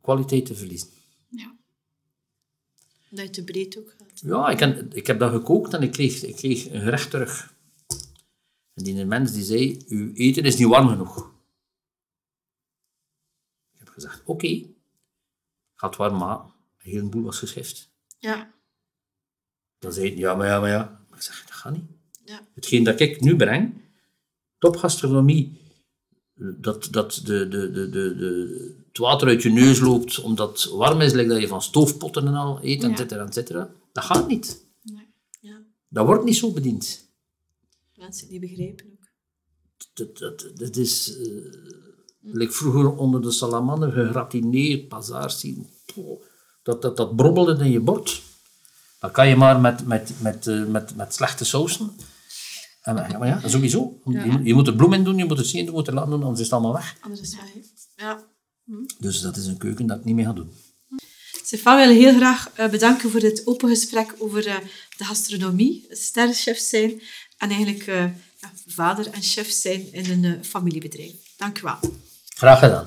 kwaliteit te verliezen. Ja. Dat je te breed ook gaat. Ja, ik, heb- ik heb dat gekookt en ik kreeg, ik kreeg een gerecht terug. En die mens die zei, uw eten is niet warm genoeg. Ik heb gezegd, oké. Ik ga het warm maken. Een heleboel was geschift. Ja. Dan zei hij, ja, maar ja, maar ja. Maar ik zeg, dat gaat niet. Ja. Hetgeen dat ik nu breng, topgastronomie, dat, dat de, de, de, de, de het water uit je neus loopt omdat het warm is, like dat je van stoofpotten en al eet, Ja. et cetera, et cetera. Dat gaat niet. Ja. Dat wordt niet zo bediend. Mensen die begrijpen ook. Dat, dat, dat is... eh like vroeger onder de salamander gegratineerd, bazaar zien. Poh, dat, dat, dat brobbelde in je bord. Dat kan je maar met, met, met, eh, met, met slechte sausen. En, ja, maar ja, sowieso. Je, moet- je moet er bloem in doen, je moet er zien, je moet er laten doen, anders is het allemaal weg. Anders is het weg. Ja. Dus dat is een keuken dat ik niet meer ga doen. Stefan wil heel graag eh, bedanken voor dit open gesprek over eh, de gastronomie, sterrenchef zijn en eigenlijk eh, ja, vader en chef zijn in een eh, familiebedrijf. Dank u wel. Graag gedaan.